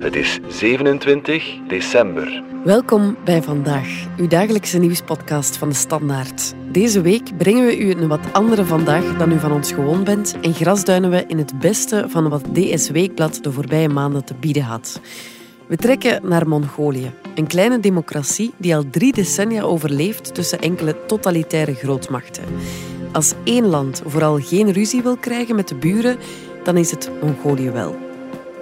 Het is 27 december. Welkom bij Vandaag, uw dagelijkse nieuwspodcast van de Standaard. Deze week brengen we u een wat andere vandaag dan u van ons gewoon bent en grasduinen we in het beste van wat DS Weekblad de voorbije maanden te bieden had. We trekken naar Mongolië, een kleine democratie die al drie decennia overleeft tussen enkele totalitaire grootmachten. Als één land vooral geen ruzie wil krijgen met de buren, dan is het Mongolië wel.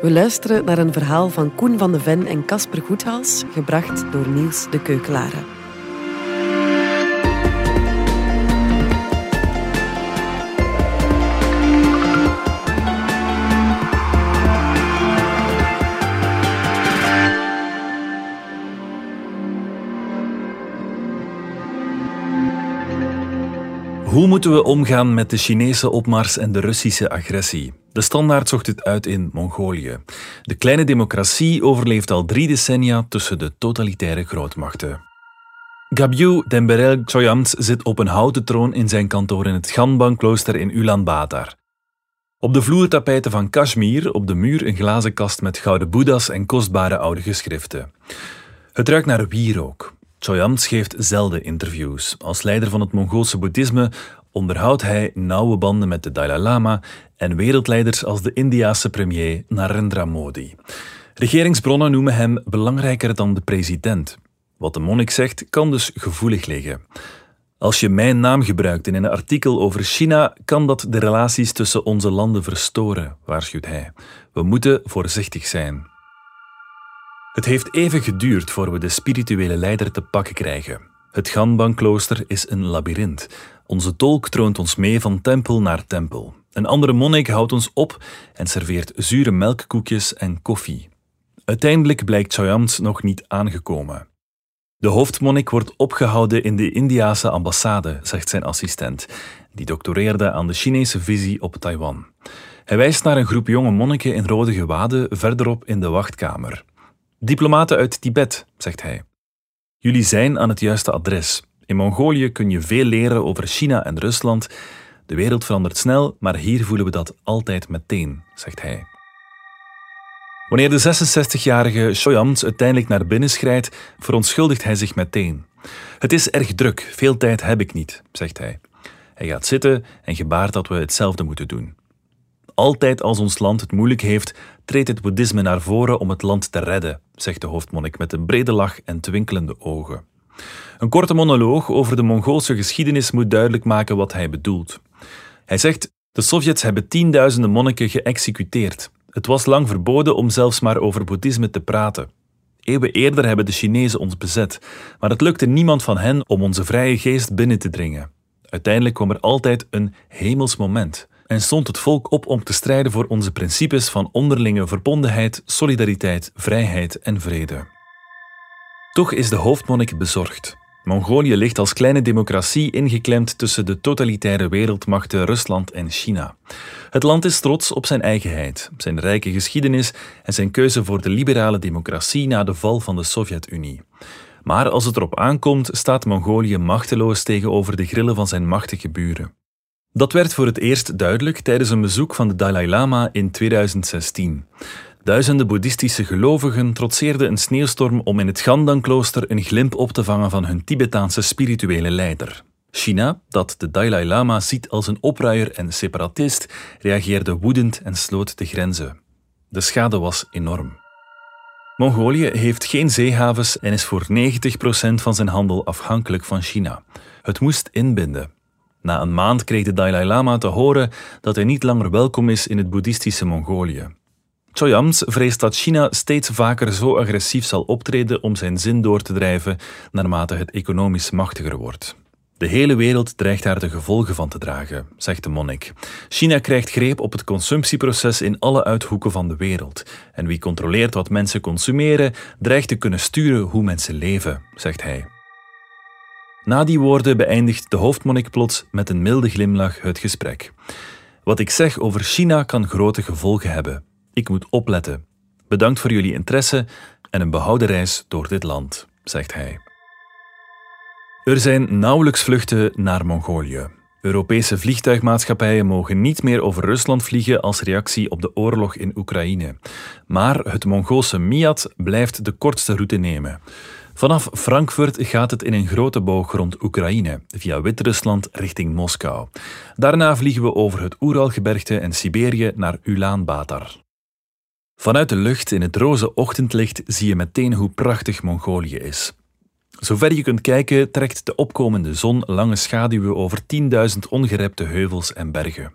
We luisteren naar een verhaal van Koen van de Ven en Casper Goedhals, gebracht door Niels de Keukelare. Hoe moeten we omgaan met de Chinese opmars en de Russische agressie? De standaard zocht het uit in Mongolië. De kleine democratie overleeft al drie decennia tussen de totalitaire grootmachten. Gabyu Demberel Choyamts zit op een houten troon in zijn kantoor in het Ganban-klooster in Ulaanbaatar. Op de vloertapijten van Kashmir, op de muur een glazen kast met gouden boeddha's en kostbare oude geschriften. Het ruikt naar wierook. Choyamts geeft zelden interviews. Als leider van het Mongoolse boeddhisme onderhoudt hij nauwe banden met de Dalai Lama en wereldleiders als de Indiase premier Narendra Modi. Regeringsbronnen noemen hem belangrijker dan de president. Wat de monnik zegt, kan dus gevoelig liggen. Als je mijn naam gebruikt in een artikel over China, kan dat de relaties tussen onze landen verstoren, waarschuwt hij. We moeten voorzichtig zijn. Het heeft even geduurd voor we de spirituele leider te pakken krijgen. Het Ganban-klooster is een labyrint. Onze tolk troont ons mee van tempel naar tempel. Een andere monnik houdt ons op en serveert zure melkkoekjes en koffie. Uiteindelijk blijkt Choyams nog niet aangekomen. De hoofdmonnik wordt opgehouden in de Indiase ambassade, zegt zijn assistent, die doctoreerde aan de Chinese visie op Taiwan. Hij wijst naar een groep jonge monniken in rode gewaden verderop in de wachtkamer. Diplomaten uit Tibet, zegt hij. Jullie zijn aan het juiste adres. In Mongolië kun je veel leren over China en Rusland. De wereld verandert snel, maar hier voelen we dat altijd meteen, zegt hij. Wanneer de 66-jarige Shoyams uiteindelijk naar binnen schrijdt, verontschuldigt hij zich meteen. Het is erg druk, veel tijd heb ik niet, zegt hij. Hij gaat zitten en gebaart dat we hetzelfde moeten doen. Altijd als ons land het moeilijk heeft, treedt het boeddhisme naar voren om het land te redden, zegt de hoofdmonnik met een brede lach en twinkelende ogen. Een korte monoloog over de Mongoolse geschiedenis moet duidelijk maken wat hij bedoelt. Hij zegt: De Sovjets hebben tienduizenden monniken geëxecuteerd. Het was lang verboden om zelfs maar over boeddhisme te praten. Eeuwen eerder hebben de Chinezen ons bezet, maar het lukte niemand van hen om onze vrije geest binnen te dringen. Uiteindelijk kwam er altijd een hemels moment en stond het volk op om te strijden voor onze principes van onderlinge verbondenheid, solidariteit, vrijheid en vrede. Toch is de hoofdmonnik bezorgd. Mongolië ligt als kleine democratie ingeklemd tussen de totalitaire wereldmachten Rusland en China. Het land is trots op zijn eigenheid, zijn rijke geschiedenis en zijn keuze voor de liberale democratie na de val van de Sovjet-Unie. Maar als het erop aankomt, staat Mongolië machteloos tegenover de grillen van zijn machtige buren. Dat werd voor het eerst duidelijk tijdens een bezoek van de Dalai Lama in 2016. Duizenden boeddhistische gelovigen trotseerden een sneeuwstorm om in het Gandan-klooster een glimp op te vangen van hun Tibetaanse spirituele leider. China, dat de Dalai Lama ziet als een opruier en separatist, reageerde woedend en sloot de grenzen. De schade was enorm. Mongolië heeft geen zeehavens en is voor 90% van zijn handel afhankelijk van China. Het moest inbinden. Na een maand kreeg de Dalai Lama te horen dat hij niet langer welkom is in het boeddhistische Mongolië. Choyams vreest dat China steeds vaker zo agressief zal optreden om zijn zin door te drijven naarmate het economisch machtiger wordt. De hele wereld dreigt daar de gevolgen van te dragen, zegt de monnik. China krijgt greep op het consumptieproces in alle uithoeken van de wereld. En wie controleert wat mensen consumeren, dreigt te kunnen sturen hoe mensen leven, zegt hij. Na die woorden beëindigt de hoofdmonnik plots met een milde glimlach het gesprek. Wat ik zeg over China kan grote gevolgen hebben. Ik moet opletten. Bedankt voor jullie interesse en een behouden reis door dit land, zegt hij. Er zijn nauwelijks vluchten naar Mongolië. Europese vliegtuigmaatschappijen mogen niet meer over Rusland vliegen als reactie op de oorlog in Oekraïne. Maar het Mongoolse Miat blijft de kortste route nemen. Vanaf Frankfurt gaat het in een grote boog rond Oekraïne, via Wit-Rusland richting Moskou. Daarna vliegen we over het Oeralgebergte en Siberië naar Ulaanbaatar. Vanuit de lucht in het roze ochtendlicht zie je meteen hoe prachtig Mongolië is. Zover je kunt kijken, trekt de opkomende zon lange schaduwen over 10.000 ongerepte heuvels en bergen.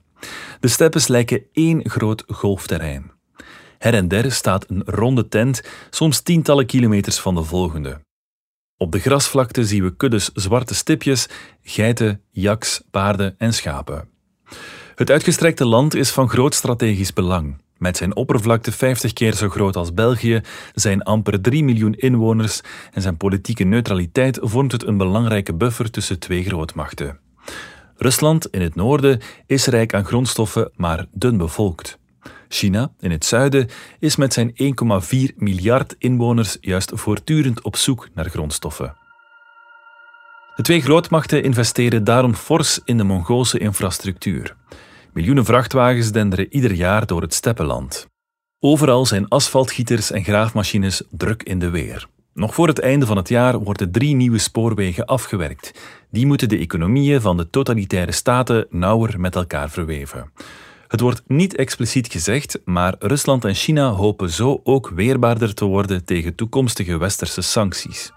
De steppes lijken één groot golfterrein. Her en der staat een ronde tent, soms tientallen kilometers van de volgende. Op de grasvlakte zien we kuddes zwarte stipjes, geiten, jaks, paarden en schapen. Het uitgestrekte land is van groot strategisch belang. Met zijn oppervlakte 50 keer zo groot als België, zijn amper 3 miljoen inwoners en zijn politieke neutraliteit vormt het een belangrijke buffer tussen twee grootmachten. Rusland in het noorden is rijk aan grondstoffen, maar dun bevolkt. China in het zuiden is met zijn 1,4 miljard inwoners juist voortdurend op zoek naar grondstoffen. De twee grootmachten investeren daarom fors in de Mongoolse infrastructuur. Miljoenen vrachtwagens denderen ieder jaar door het steppenland. Overal zijn asfaltgieters en graafmachines druk in de weer. Nog voor het einde van het jaar worden drie nieuwe spoorwegen afgewerkt. Die moeten de economieën van de totalitaire staten nauwer met elkaar verweven. Het wordt niet expliciet gezegd, maar Rusland en China hopen zo ook weerbaarder te worden tegen toekomstige westerse sancties.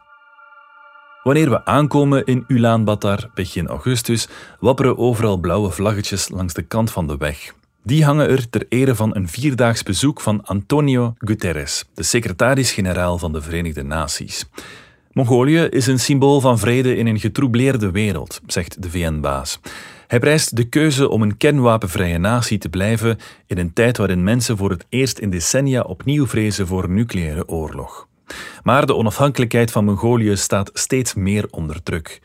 Wanneer we aankomen in Ulaanbaatar begin augustus, wapperen overal blauwe vlaggetjes langs de kant van de weg. Die hangen er ter ere van een vierdaags bezoek van Antonio Guterres, de secretaris-generaal van de Verenigde Naties. Mongolië is een symbool van vrede in een getroubleerde wereld, zegt de VN-baas. Hij prijst de keuze om een kernwapenvrije natie te blijven in een tijd waarin mensen voor het eerst in decennia opnieuw vrezen voor nucleaire oorlog. Maar de onafhankelijkheid van Mongolië staat steeds meer onder druk.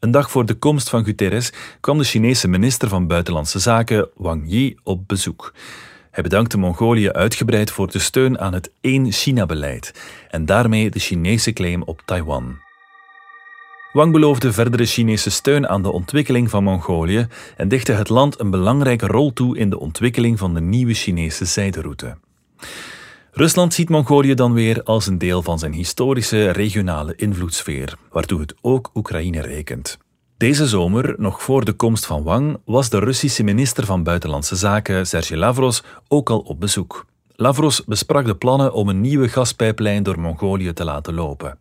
Een dag voor de komst van Guterres kwam de Chinese minister van Buitenlandse Zaken Wang Yi op bezoek. Hij bedankte Mongolië uitgebreid voor de steun aan het één-China-beleid en daarmee de Chinese claim op Taiwan. Wang beloofde verdere Chinese steun aan de ontwikkeling van Mongolië en dichtte het land een belangrijke rol toe in de ontwikkeling van de nieuwe Chinese zijderoute. Rusland ziet Mongolië dan weer als een deel van zijn historische regionale invloedssfeer, waartoe het ook Oekraïne rekent. Deze zomer, nog voor de komst van Wang, was de Russische minister van Buitenlandse Zaken Sergei Lavros ook al op bezoek. Lavros besprak de plannen om een nieuwe gaspijplijn door Mongolië te laten lopen.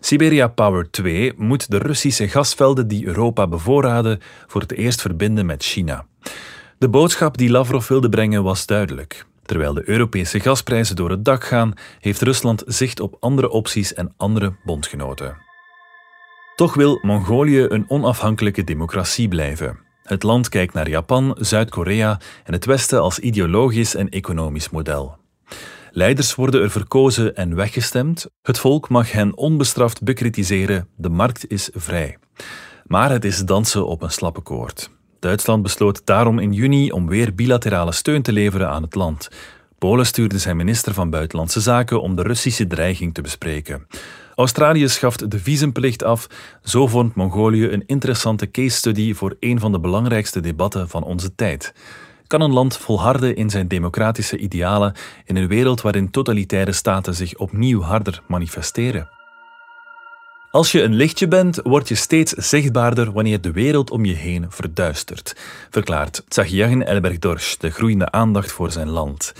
Siberia Power 2 moet de Russische gasvelden die Europa bevoorraden voor het eerst verbinden met China. De boodschap die Lavrov wilde brengen was duidelijk. Terwijl de Europese gasprijzen door het dak gaan, heeft Rusland zicht op andere opties en andere bondgenoten. Toch wil Mongolië een onafhankelijke democratie blijven. Het land kijkt naar Japan, Zuid-Korea en het Westen als ideologisch en economisch model. Leiders worden er verkozen en weggestemd. Het volk mag hen onbestraft bekritiseren. De markt is vrij. Maar het is dansen op een slappe koord. Duitsland besloot daarom in juni om weer bilaterale steun te leveren aan het land. Polen stuurde zijn minister van Buitenlandse Zaken om de Russische dreiging te bespreken. Australië schaft de visumplicht af. Zo vormt Mongolië een interessante case study voor een van de belangrijkste debatten van onze tijd. Kan een land volharden in zijn democratische idealen in een wereld waarin totalitaire staten zich opnieuw harder manifesteren? Als je een lichtje bent, word je steeds zichtbaarder wanneer de wereld om je heen verduistert, verklaart Tsagiagin Elberg-Dorsch, de groeiende aandacht voor zijn land.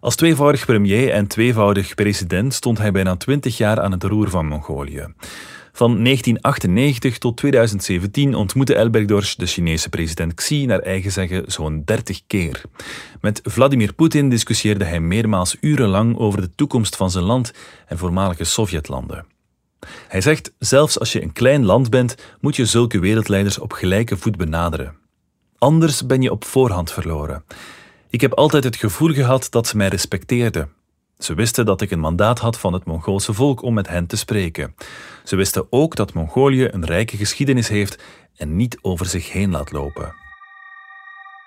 Als tweevoudig premier en tweevoudig president stond hij bijna twintig jaar aan het roer van Mongolië. Van 1998 tot 2017 ontmoette Elberg-Dorsch de Chinese president Xi naar eigen zeggen zo'n 30 keer. Met Vladimir Poetin discussieerde hij meermaals urenlang over de toekomst van zijn land en voormalige Sovjetlanden. Hij zegt: zelfs als je een klein land bent, moet je zulke wereldleiders op gelijke voet benaderen. Anders ben je op voorhand verloren. Ik heb altijd het gevoel gehad dat ze mij respecteerden. Ze wisten dat ik een mandaat had van het Mongoolse volk om met hen te spreken. Ze wisten ook dat Mongolië een rijke geschiedenis heeft en niet over zich heen laat lopen.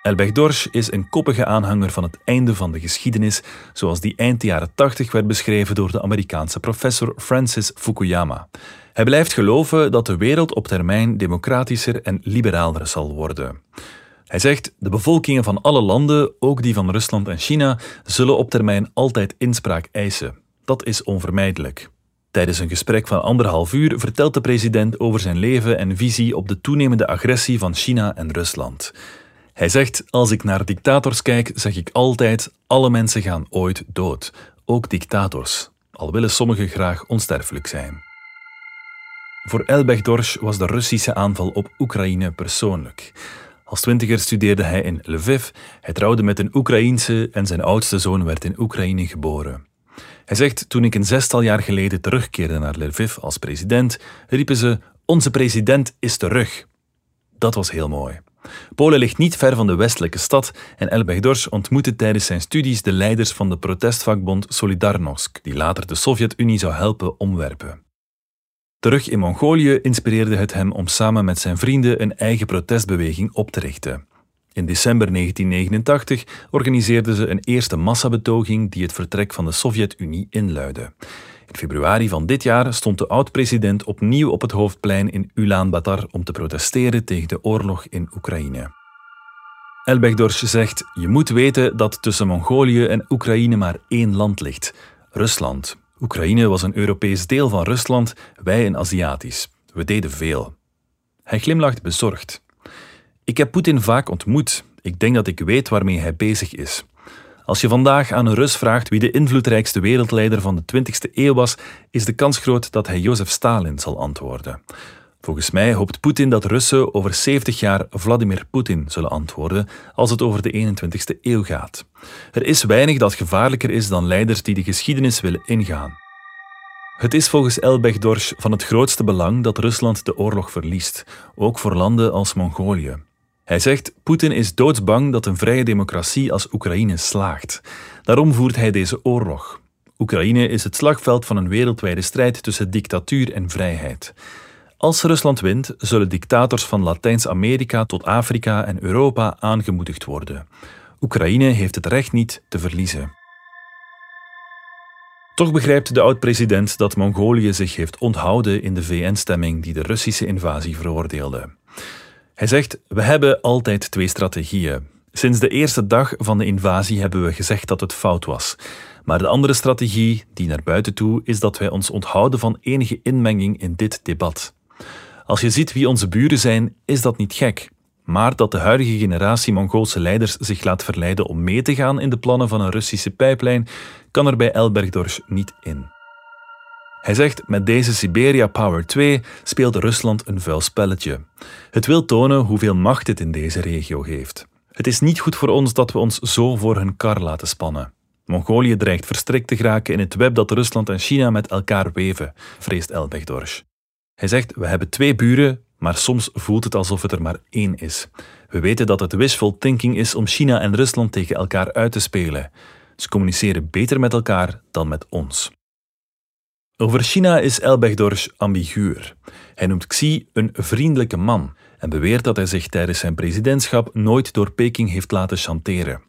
Elbeg Dorsch is een koppige aanhanger van het einde van de geschiedenis, zoals die eind jaren 80 werd beschreven door de Amerikaanse professor Francis Fukuyama. Hij blijft geloven dat de wereld op termijn democratischer en liberaler zal worden. Hij zegt: De bevolkingen van alle landen, ook die van Rusland en China, zullen op termijn altijd inspraak eisen. Dat is onvermijdelijk. Tijdens een gesprek van anderhalf uur vertelt de president over zijn leven en visie op de toenemende agressie van China en Rusland. Hij zegt: Als ik naar dictators kijk, zeg ik altijd: alle mensen gaan ooit dood, ook dictators, al willen sommigen graag onsterfelijk zijn. Voor Elbeg Dorsch was de Russische aanval op Oekraïne persoonlijk. Als twintiger studeerde hij in Lviv, hij trouwde met een Oekraïense en zijn oudste zoon werd in Oekraïne geboren. Hij zegt, toen ik een zestal jaar geleden terugkeerde naar Lviv als president, riepen ze, onze president is terug. Dat was heel mooi. Polen ligt niet ver van de westelijke stad en Elbeg Dorsch ontmoette tijdens zijn studies de leiders van de protestvakbond Solidarnosc, die later de Sovjet-Unie zou helpen omwerpen. Terug in Mongolië inspireerde het hem om samen met zijn vrienden een eigen protestbeweging op te richten. In december 1989 organiseerden ze een eerste massabetoging die het vertrek van de Sovjet-Unie inluidde. In februari van dit jaar stond de oud-president opnieuw op het hoofdplein in Ulaanbaatar om te protesteren tegen de oorlog in Oekraïne. Elbegdorsch zegt: Je moet weten dat tussen Mongolië en Oekraïne maar één land ligt: Rusland. Oekraïne was een Europees deel van Rusland, wij een Aziatisch. We deden veel. Hij glimlacht bezorgd. Ik heb Poetin vaak ontmoet. Ik denk dat ik weet waarmee hij bezig is. Als je vandaag aan een Rus vraagt wie de invloedrijkste wereldleider van de 20e eeuw was, is de kans groot dat hij Jozef Stalin zal antwoorden. Volgens mij hoopt Poetin dat Russen over 70 jaar Vladimir Poetin zullen antwoorden als het over de 21ste eeuw gaat. Er is weinig dat gevaarlijker is dan leiders die de geschiedenis willen ingaan. Het is volgens Elbeg Dorsch van het grootste belang dat Rusland de oorlog verliest, ook voor landen als Mongolië. Hij zegt: Poetin is doodsbang dat een vrije democratie als Oekraïne slaagt. Daarom voert hij deze oorlog. Oekraïne is het slagveld van een wereldwijde strijd tussen dictatuur en vrijheid. Als Rusland wint, zullen dictators van Latijns-Amerika tot Afrika en Europa aangemoedigd worden. Oekraïne heeft het recht niet te verliezen. Toch begrijpt de oud-president dat Mongolië zich heeft onthouden in de VN-stemming die de Russische invasie veroordeelde. Hij zegt: We hebben altijd twee strategieën. Sinds de eerste dag van de invasie hebben we gezegd dat het fout was. Maar de andere strategie, die naar buiten toe, is dat wij ons onthouden van enige inmenging in dit debat. Als je ziet wie onze buren zijn, is dat niet gek. Maar dat de huidige generatie Mongoolse leiders zich laat verleiden om mee te gaan in de plannen van een Russische pijplijn, kan er bij Elbergdorsch niet in. Hij zegt: Met deze Siberia Power 2 speelt Rusland een vuil spelletje. Het wil tonen hoeveel macht het in deze regio heeft. Het is niet goed voor ons dat we ons zo voor hun kar laten spannen. Mongolië dreigt verstrikt te geraken in het web dat Rusland en China met elkaar weven, vreest Elbegdorsch. Hij zegt: We hebben twee buren, maar soms voelt het alsof het er maar één is. We weten dat het wishful thinking is om China en Rusland tegen elkaar uit te spelen. Ze communiceren beter met elkaar dan met ons. Over China is Elbegdorsch ambiguur. Hij noemt Xi een vriendelijke man en beweert dat hij zich tijdens zijn presidentschap nooit door Peking heeft laten chanteren.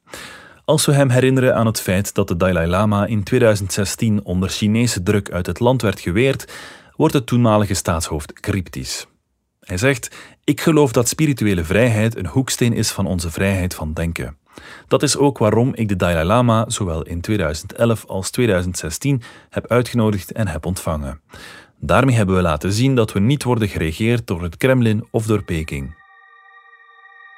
Als we hem herinneren aan het feit dat de Dalai Lama in 2016 onder Chinese druk uit het land werd geweerd, wordt het toenmalige staatshoofd cryptisch. Hij zegt: Ik geloof dat spirituele vrijheid een hoeksteen is van onze vrijheid van denken. Dat is ook waarom ik de Dalai Lama zowel in 2011 als 2016 heb uitgenodigd en heb ontvangen. Daarmee hebben we laten zien dat we niet worden geregeerd door het Kremlin of door Peking.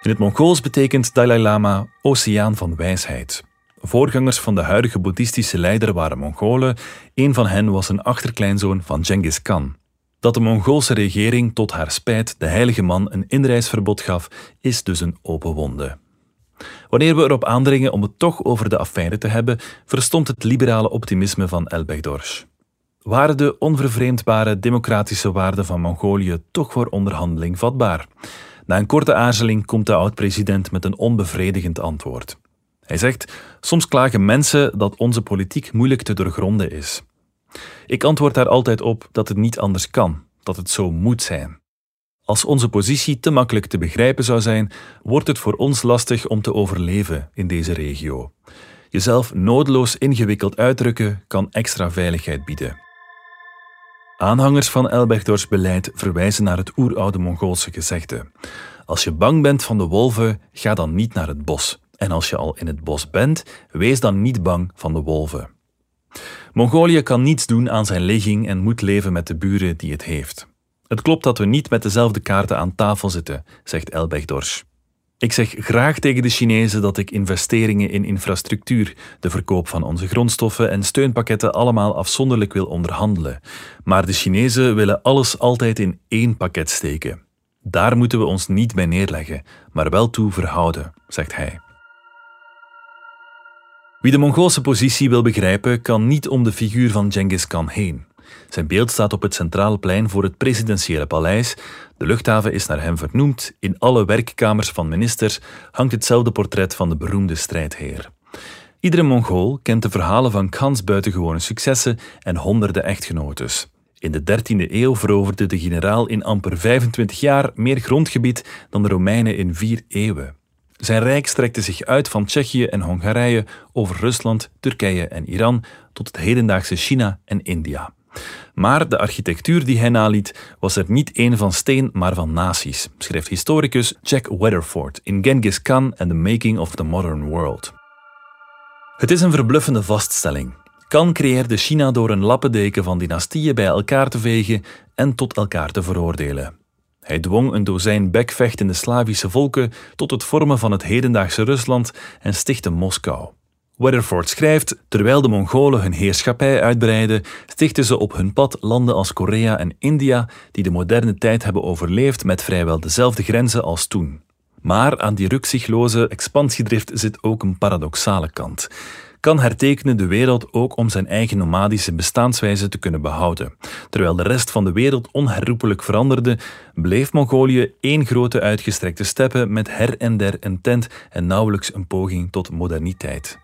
In het Mongools betekent Dalai Lama oceaan van wijsheid. Voorgangers van de huidige boeddhistische leider waren Mongolen, een van hen was een achterkleinzoon van Genghis Khan. Dat de Mongoolse regering tot haar spijt de heilige man een inreisverbod gaf, is dus een open wonde. Wanneer we erop aandringen om het toch over de affaire te hebben, verstond het liberale optimisme van Elbegdorsch. Waren de onvervreemdbare democratische waarden van Mongolië toch voor onderhandeling vatbaar? Na een korte aarzeling komt de oud-president met een onbevredigend antwoord. Hij zegt: Soms klagen mensen dat onze politiek moeilijk te doorgronden is. Ik antwoord daar altijd op dat het niet anders kan, dat het zo moet zijn. Als onze positie te makkelijk te begrijpen zou zijn, wordt het voor ons lastig om te overleven in deze regio. Jezelf nodeloos ingewikkeld uitdrukken kan extra veiligheid bieden. Aanhangers van Elbegdors beleid verwijzen naar het oeroude Mongoolse gezegde. Als je bang bent van de wolven, ga dan niet naar het bos. En als je al in het bos bent, wees dan niet bang van de wolven. Mongolië kan niets doen aan zijn ligging en moet leven met de buren die het heeft. Het klopt dat we niet met dezelfde kaarten aan tafel zitten, zegt Elbegdors. Ik zeg graag tegen de Chinezen dat ik investeringen in infrastructuur, de verkoop van onze grondstoffen en steunpakketten allemaal afzonderlijk wil onderhandelen. Maar de Chinezen willen alles altijd in één pakket steken. Daar moeten we ons niet bij neerleggen, maar wel toe verhouden, zegt hij. Wie de Mongoolse positie wil begrijpen, kan niet om de figuur van Genghis Khan heen. Zijn beeld staat op het centrale plein voor het presidentiële paleis. De luchthaven is naar hem vernoemd. In alle werkkamers van ministers hangt hetzelfde portret van de beroemde strijdheer. Iedere Mongool kent de verhalen van Khans buitengewone successen en honderden echtgenotes. In de 13e eeuw veroverde de generaal in amper 25 jaar meer grondgebied dan de Romeinen in vier eeuwen. Zijn rijk strekte zich uit van Tsjechië en Hongarije over Rusland, Turkije en Iran tot het hedendaagse China en India. Maar de architectuur die hij naliet was er niet één van steen, maar van naties, schrijft historicus Jack Weatherford in Genghis Khan and the Making of the Modern World. Het is een verbluffende vaststelling. Khan creëerde China door een lappendeken van dynastieën bij elkaar te vegen en tot elkaar te veroordelen. Hij dwong een dozijn bekvechtende Slavische volken tot het vormen van het hedendaagse Rusland en stichtte Moskou. Weatherford schrijft: Terwijl de Mongolen hun heerschappij uitbreiden, stichten ze op hun pad landen als Korea en India, die de moderne tijd hebben overleefd met vrijwel dezelfde grenzen als toen. Maar aan die rukzichtloze expansiedrift zit ook een paradoxale kant. Kan hertekenen de wereld ook om zijn eigen nomadische bestaanswijze te kunnen behouden. Terwijl de rest van de wereld onherroepelijk veranderde, bleef Mongolië één grote uitgestrekte steppe met her en der een tent en nauwelijks een poging tot moderniteit.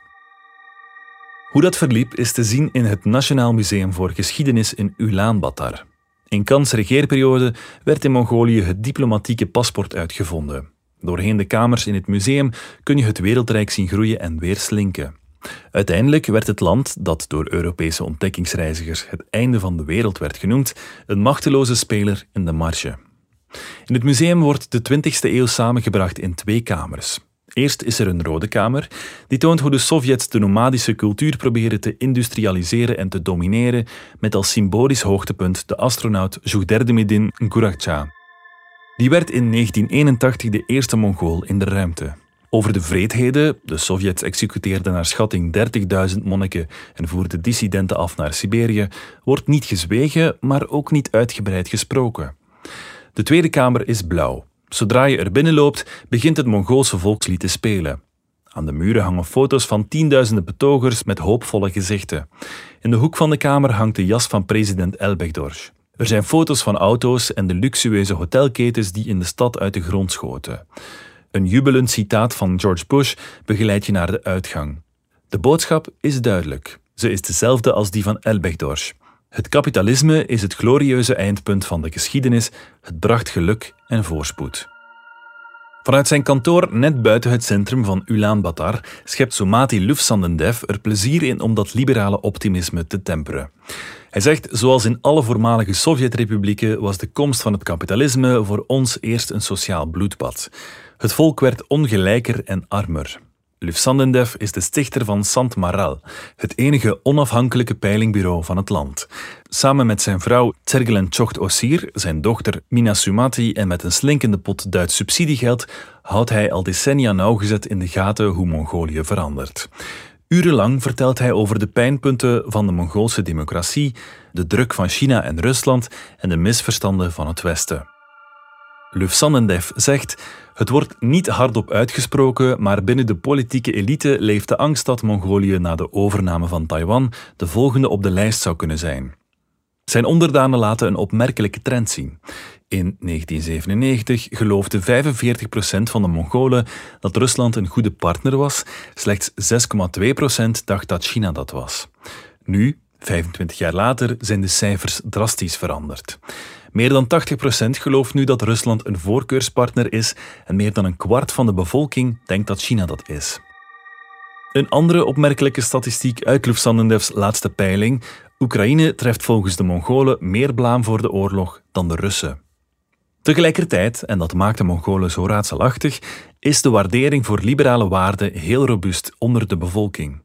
Hoe dat verliep is te zien in het Nationaal Museum voor Geschiedenis in Ulaanbaatar. In Kans regeerperiode werd in Mongolië het diplomatieke paspoort uitgevonden. Doorheen de kamers in het museum kun je het wereldrijk zien groeien en weer slinken. Uiteindelijk werd het land, dat door Europese ontdekkingsreizigers het einde van de wereld werd genoemd, een machteloze speler in de marge. In het museum wordt de 20e eeuw samengebracht in twee kamers. Eerst is er een rode kamer, die toont hoe de Sovjets de nomadische cultuur proberen te industrialiseren en te domineren, met als symbolisch hoogtepunt de astronaut Zhugderdemidin Gurakcha. Die werd in 1981 de eerste Mongool in de ruimte. Over de vreedheden, de Sovjets executeerden naar schatting 30.000 monniken en voerden dissidenten af naar Siberië, wordt niet gezwegen, maar ook niet uitgebreid gesproken. De Tweede Kamer is blauw. Zodra je er binnenloopt, begint het Mongoolse volkslied te spelen. Aan de muren hangen foto's van tienduizenden betogers met hoopvolle gezichten. In de hoek van de kamer hangt de jas van president Elbegdorj. Er zijn foto's van auto's en de luxueuze hotelketens die in de stad uit de grond schoten. Een jubelend citaat van George Bush begeleidt je naar de uitgang. De boodschap is duidelijk. Ze is dezelfde als die van Elbegdorj. Het kapitalisme is het glorieuze eindpunt van de geschiedenis, het bracht geluk en voorspoed. Vanuit zijn kantoor net buiten het centrum van Ulaanbaatar schept Somati Lufsandendev er plezier in om dat liberale optimisme te temperen. Hij zegt, zoals in alle voormalige Sovjetrepublieken was de komst van het kapitalisme voor ons eerst een sociaal bloedbad. Het volk werd ongelijker en armer. Lufsandendev is de stichter van Sant Maral, het enige onafhankelijke peilingbureau van het land. Samen met zijn vrouw Tsergelen Chocht Osir, zijn dochter Mina Sumati en met een slinkende pot Duits subsidiegeld houdt hij al decennia nauwgezet in de gaten hoe Mongolië verandert. Urenlang vertelt hij over de pijnpunten van de Mongoolse democratie, de druk van China en Rusland en de misverstanden van het Westen. Lufsandendev zegt: Het wordt niet hardop uitgesproken, maar binnen de politieke elite leeft de angst dat Mongolië na de overname van Taiwan de volgende op de lijst zou kunnen zijn. Zijn onderdanen laten een opmerkelijke trend zien. In 1997 geloofde 45% van de Mongolen dat Rusland een goede partner was, slechts 6,2% dacht dat China dat was. Nu, 25 jaar later zijn de cijfers drastisch veranderd. Meer dan 80% gelooft nu dat Rusland een voorkeurspartner is en meer dan een kwart van de bevolking denkt dat China dat is. Een andere opmerkelijke statistiek uit Lufthansa laatste peiling. Oekraïne treft volgens de Mongolen meer blaam voor de oorlog dan de Russen. Tegelijkertijd, en dat maakt de Mongolen zo raadselachtig, is de waardering voor liberale waarden heel robuust onder de bevolking.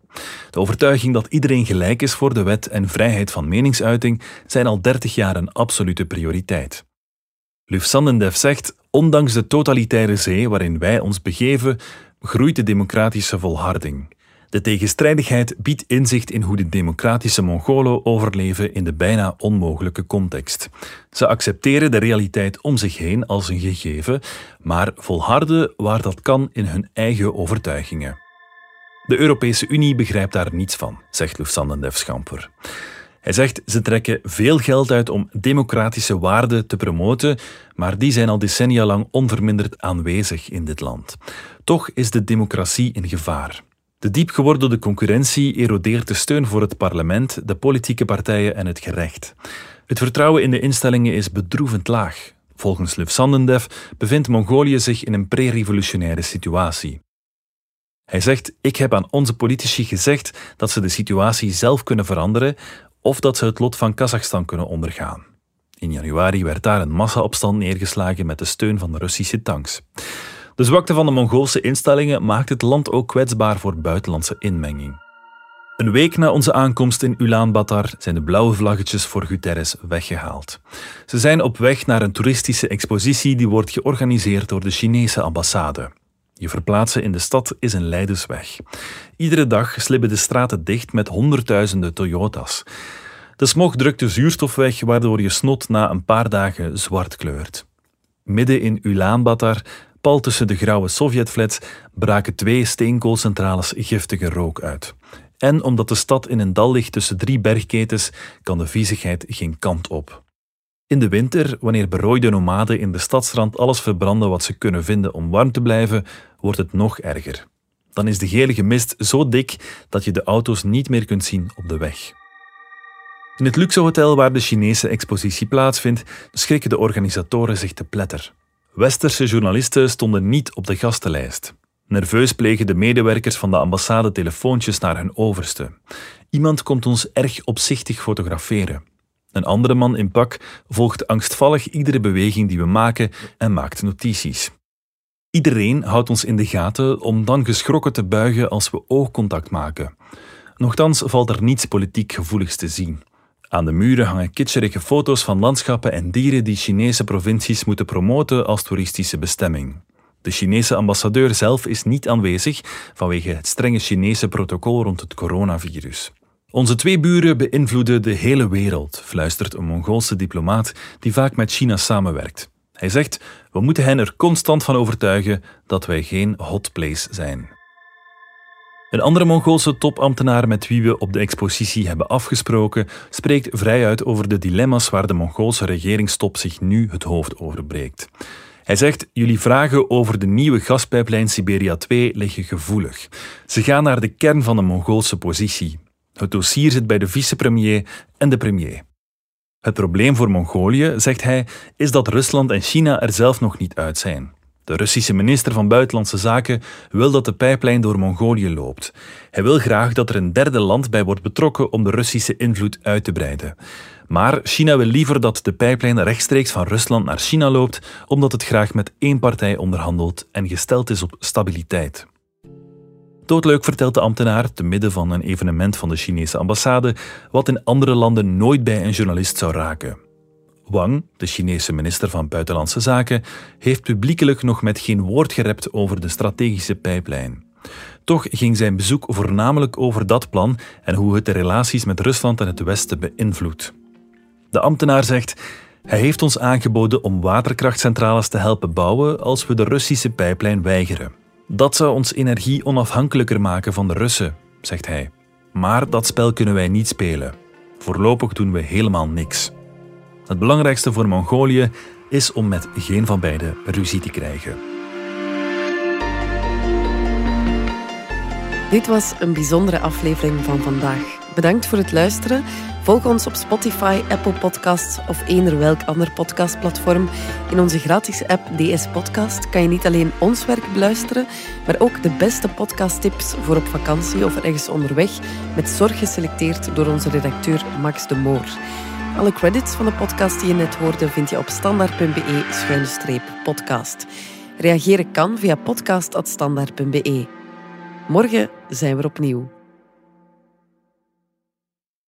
De overtuiging dat iedereen gelijk is voor de wet en vrijheid van meningsuiting zijn al 30 jaar een absolute prioriteit. Luf Sandendev zegt: Ondanks de totalitaire zee waarin wij ons begeven, groeit de democratische volharding. De tegenstrijdigheid biedt inzicht in hoe de democratische Mongolen overleven in de bijna onmogelijke context. Ze accepteren de realiteit om zich heen als een gegeven, maar volharden waar dat kan in hun eigen overtuigingen. De Europese Unie begrijpt daar niets van, zegt Lufthansa Schamper. Hij zegt ze trekken veel geld uit om democratische waarden te promoten, maar die zijn al decennia lang onverminderd aanwezig in dit land. Toch is de democratie in gevaar. De diep gewordelde concurrentie erodeert de steun voor het parlement, de politieke partijen en het gerecht. Het vertrouwen in de instellingen is bedroevend laag. Volgens Lev Sandendev bevindt Mongolië zich in een pre-revolutionaire situatie. Hij zegt: Ik heb aan onze politici gezegd dat ze de situatie zelf kunnen veranderen of dat ze het lot van Kazachstan kunnen ondergaan. In januari werd daar een massaopstand neergeslagen met de steun van de Russische tanks. De zwakte van de Mongoolse instellingen maakt het land ook kwetsbaar voor buitenlandse inmenging. Een week na onze aankomst in Ulaanbaatar zijn de blauwe vlaggetjes voor Guterres weggehaald. Ze zijn op weg naar een toeristische expositie die wordt georganiseerd door de Chinese ambassade. Je verplaatsen in de stad is een leidersweg. Iedere dag slibben de straten dicht met honderdduizenden Toyota's. De smog drukt de zuurstof weg, waardoor je snot na een paar dagen zwart kleurt. Midden in Ulaanbaatar pal tussen de grauwe Sovjetflats braken twee steenkoolcentrales giftige rook uit. En omdat de stad in een dal ligt tussen drie bergketens, kan de viezigheid geen kant op. In de winter, wanneer berooide nomaden in de stadsrand alles verbranden wat ze kunnen vinden om warm te blijven, wordt het nog erger. Dan is de gelige mist zo dik dat je de auto's niet meer kunt zien op de weg. In het luxe hotel waar de Chinese expositie plaatsvindt, schrikken de organisatoren zich te pletter. Westerse journalisten stonden niet op de gastenlijst. Nerveus plegen de medewerkers van de ambassade telefoontjes naar hun overste. Iemand komt ons erg opzichtig fotograferen. Een andere man in pak volgt angstvallig iedere beweging die we maken en maakt notities. Iedereen houdt ons in de gaten om dan geschrokken te buigen als we oogcontact maken. Nochtans valt er niets politiek gevoeligs te zien. Aan de muren hangen kitscherige foto's van landschappen en dieren die Chinese provincies moeten promoten als toeristische bestemming. De Chinese ambassadeur zelf is niet aanwezig vanwege het strenge Chinese protocol rond het coronavirus. Onze twee buren beïnvloeden de hele wereld, fluistert een Mongoolse diplomaat die vaak met China samenwerkt. Hij zegt: We moeten hen er constant van overtuigen dat wij geen hot place zijn. Een andere Mongoolse topambtenaar met wie we op de expositie hebben afgesproken, spreekt vrijuit over de dilemma's waar de Mongoolse regeringstop zich nu het hoofd over breekt. Hij zegt: Jullie vragen over de nieuwe gaspijplijn Siberia 2 liggen gevoelig. Ze gaan naar de kern van de Mongoolse positie. Het dossier zit bij de vicepremier en de premier. Het probleem voor Mongolië, zegt hij, is dat Rusland en China er zelf nog niet uit zijn. De Russische minister van Buitenlandse Zaken wil dat de pijplijn door Mongolië loopt. Hij wil graag dat er een derde land bij wordt betrokken om de Russische invloed uit te breiden. Maar China wil liever dat de pijplijn rechtstreeks van Rusland naar China loopt, omdat het graag met één partij onderhandelt en gesteld is op stabiliteit. Doodleuk vertelt de ambtenaar, te midden van een evenement van de Chinese ambassade, wat in andere landen nooit bij een journalist zou raken. Wang, de Chinese minister van Buitenlandse Zaken, heeft publiekelijk nog met geen woord gerept over de strategische pijplijn. Toch ging zijn bezoek voornamelijk over dat plan en hoe het de relaties met Rusland en het Westen beïnvloedt. De ambtenaar zegt: Hij heeft ons aangeboden om waterkrachtcentrales te helpen bouwen als we de Russische pijplijn weigeren. Dat zou ons energie onafhankelijker maken van de Russen, zegt hij. Maar dat spel kunnen wij niet spelen. Voorlopig doen we helemaal niks. Het belangrijkste voor Mongolië is om met geen van beiden ruzie te krijgen. Dit was een bijzondere aflevering van vandaag. Bedankt voor het luisteren. Volg ons op Spotify, Apple Podcasts of eender welk ander podcastplatform. In onze gratis app DS Podcast kan je niet alleen ons werk beluisteren, maar ook de beste podcasttips voor op vakantie of ergens onderweg, met zorg geselecteerd door onze redacteur Max de Moor. Alle credits van de podcast die je net hoorde vind je op standaard.be-podcast. Reageren kan via podcast.standaard.be. Morgen zijn we opnieuw.